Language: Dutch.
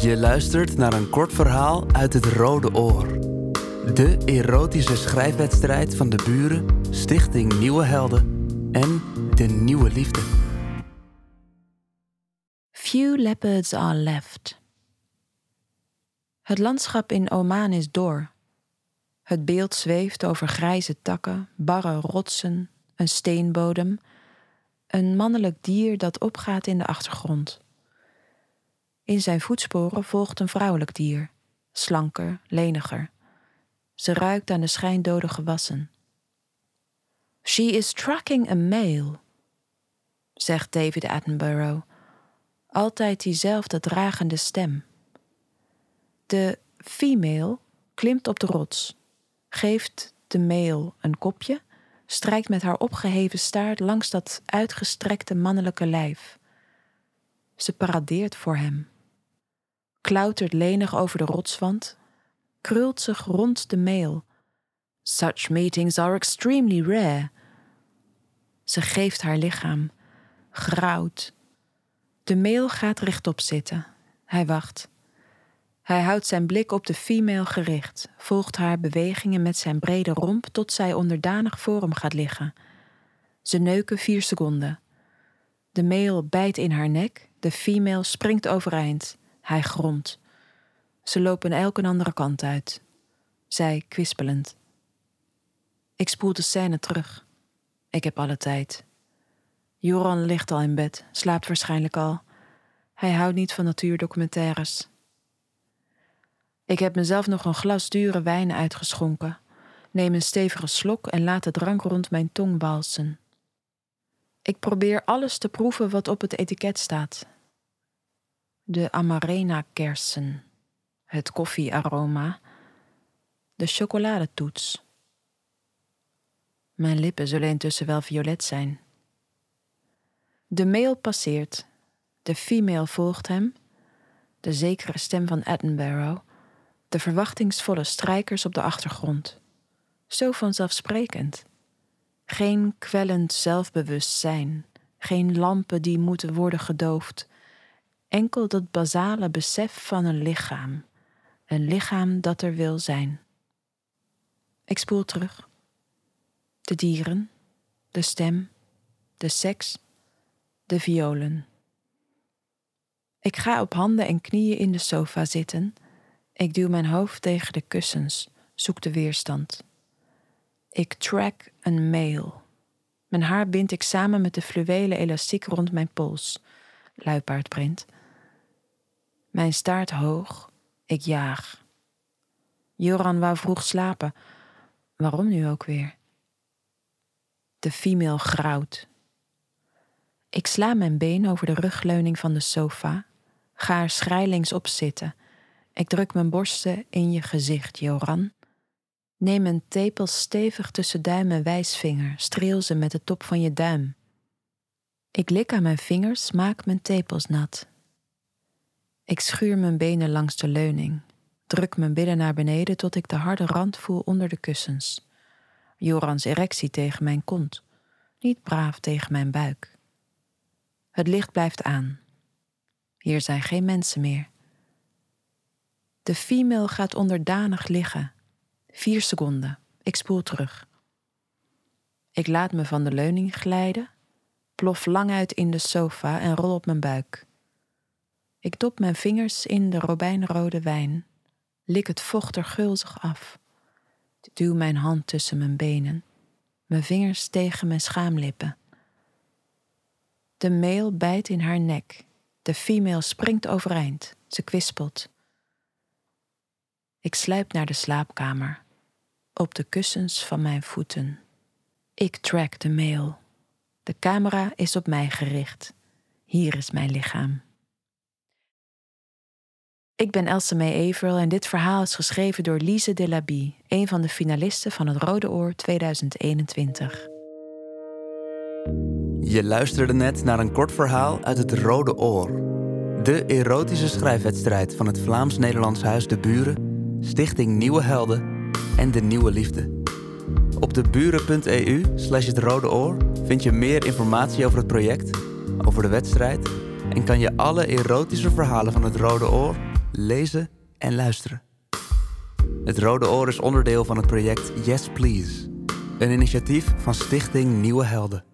Je luistert naar een kort verhaal uit het Rode Oor. De erotische schrijfwedstrijd van de buren, Stichting Nieuwe Helden en De Nieuwe Liefde. Few leopards are left. Het landschap in Oman is door. Het beeld zweeft over grijze takken, barre rotsen, een steenbodem, een mannelijk dier dat opgaat in de achtergrond. In zijn voetsporen volgt een vrouwelijk dier, slanker, leniger. Ze ruikt aan de schijndode gewassen. She is tracking a male, zegt David Attenborough, altijd diezelfde dragende stem. De female klimt op de rots, geeft de male een kopje, strijkt met haar opgeheven staart langs dat uitgestrekte mannelijke lijf. Ze paradeert voor hem klautert lenig over de rotswand, krult zich rond de mail. Such meetings are extremely rare. Ze geeft haar lichaam, grauwt. De mail gaat rechtop zitten. Hij wacht. Hij houdt zijn blik op de female gericht, volgt haar bewegingen met zijn brede romp tot zij onderdanig voor hem gaat liggen. Ze neuken vier seconden. De male bijt in haar nek, de female springt overeind. Hij gromt. Ze lopen elk een andere kant uit. Zij kwispelend. Ik spoel de scène terug. Ik heb alle tijd. Joran ligt al in bed, slaapt waarschijnlijk al. Hij houdt niet van natuurdocumentaires. Ik heb mezelf nog een glas dure wijn uitgeschonken, neem een stevige slok en laat de drank rond mijn tong walsen. Ik probeer alles te proeven wat op het etiket staat, de amarena-kersen, het koffiearoma, de chocoladetoets. Mijn lippen zullen intussen wel violet zijn. De male passeert, de female volgt hem, de zekere stem van Attenborough, de verwachtingsvolle strijkers op de achtergrond. Zo vanzelfsprekend. Geen kwellend zelfbewustzijn, geen lampen die moeten worden gedoofd enkel dat basale besef van een lichaam, een lichaam dat er wil zijn. Ik spoel terug. De dieren, de stem, de seks, de violen. Ik ga op handen en knieën in de sofa zitten. Ik duw mijn hoofd tegen de kussens, zoek de weerstand. Ik track een mail. Mijn haar bind ik samen met de fluwelen elastiek rond mijn pols, luipaardprint. Mijn staart hoog, ik jaag. Joran wou vroeg slapen. Waarom nu ook weer? De female grauwt. Ik sla mijn been over de rugleuning van de sofa, ga er schrijlings op zitten. Ik druk mijn borsten in je gezicht, Joran. Neem een tepel stevig tussen duim en wijsvinger, streel ze met de top van je duim. Ik lik aan mijn vingers, maak mijn tepels nat. Ik schuur mijn benen langs de leuning, druk mijn billen naar beneden tot ik de harde rand voel onder de kussens. Jorans erectie tegen mijn kont, niet braaf tegen mijn buik. Het licht blijft aan. Hier zijn geen mensen meer. De female gaat onderdanig liggen. Vier seconden. Ik spoel terug. Ik laat me van de leuning glijden, plof lang uit in de sofa en rol op mijn buik. Ik dop mijn vingers in de robijnrode wijn, lik het vocht er gulzig af, duw mijn hand tussen mijn benen, mijn vingers tegen mijn schaamlippen. De male bijt in haar nek, de female springt overeind, ze kwispelt. Ik sluip naar de slaapkamer, op de kussens van mijn voeten. Ik track de male. De camera is op mij gericht. Hier is mijn lichaam. Ik ben Else May en dit verhaal is geschreven door Lise Delabie, een van de finalisten van het Rode Oor 2021. Je luisterde net naar een kort verhaal uit het Rode Oor. De erotische schrijfwedstrijd van het Vlaams-Nederlands Huis de Buren, Stichting Nieuwe Helden en De Nieuwe Liefde. Op de buren.eu slash het Rode Oor vind je meer informatie over het project, over de wedstrijd en kan je alle erotische verhalen van het Rode Oor lezen en luisteren. Het Rode Oor is onderdeel van het project Yes Please, een initiatief van Stichting Nieuwe Helden.